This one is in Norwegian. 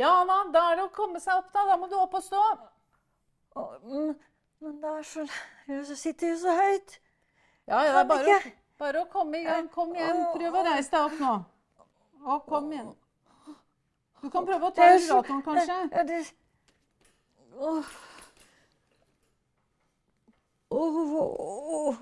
Ja da, da er det å komme seg opp, da. Da må du opp og stå. Oh, Men, mm, men det er så Jeg sitter jo så høyt. Ja, ja, det er bare, å- bare å komme i gang. Kom igjen. Prøv å reise deg opp nå. Å, kom igjen. Du kan prøve å ta Det er rullatoren, kanskje. Ja, det Åh. Åh, åh.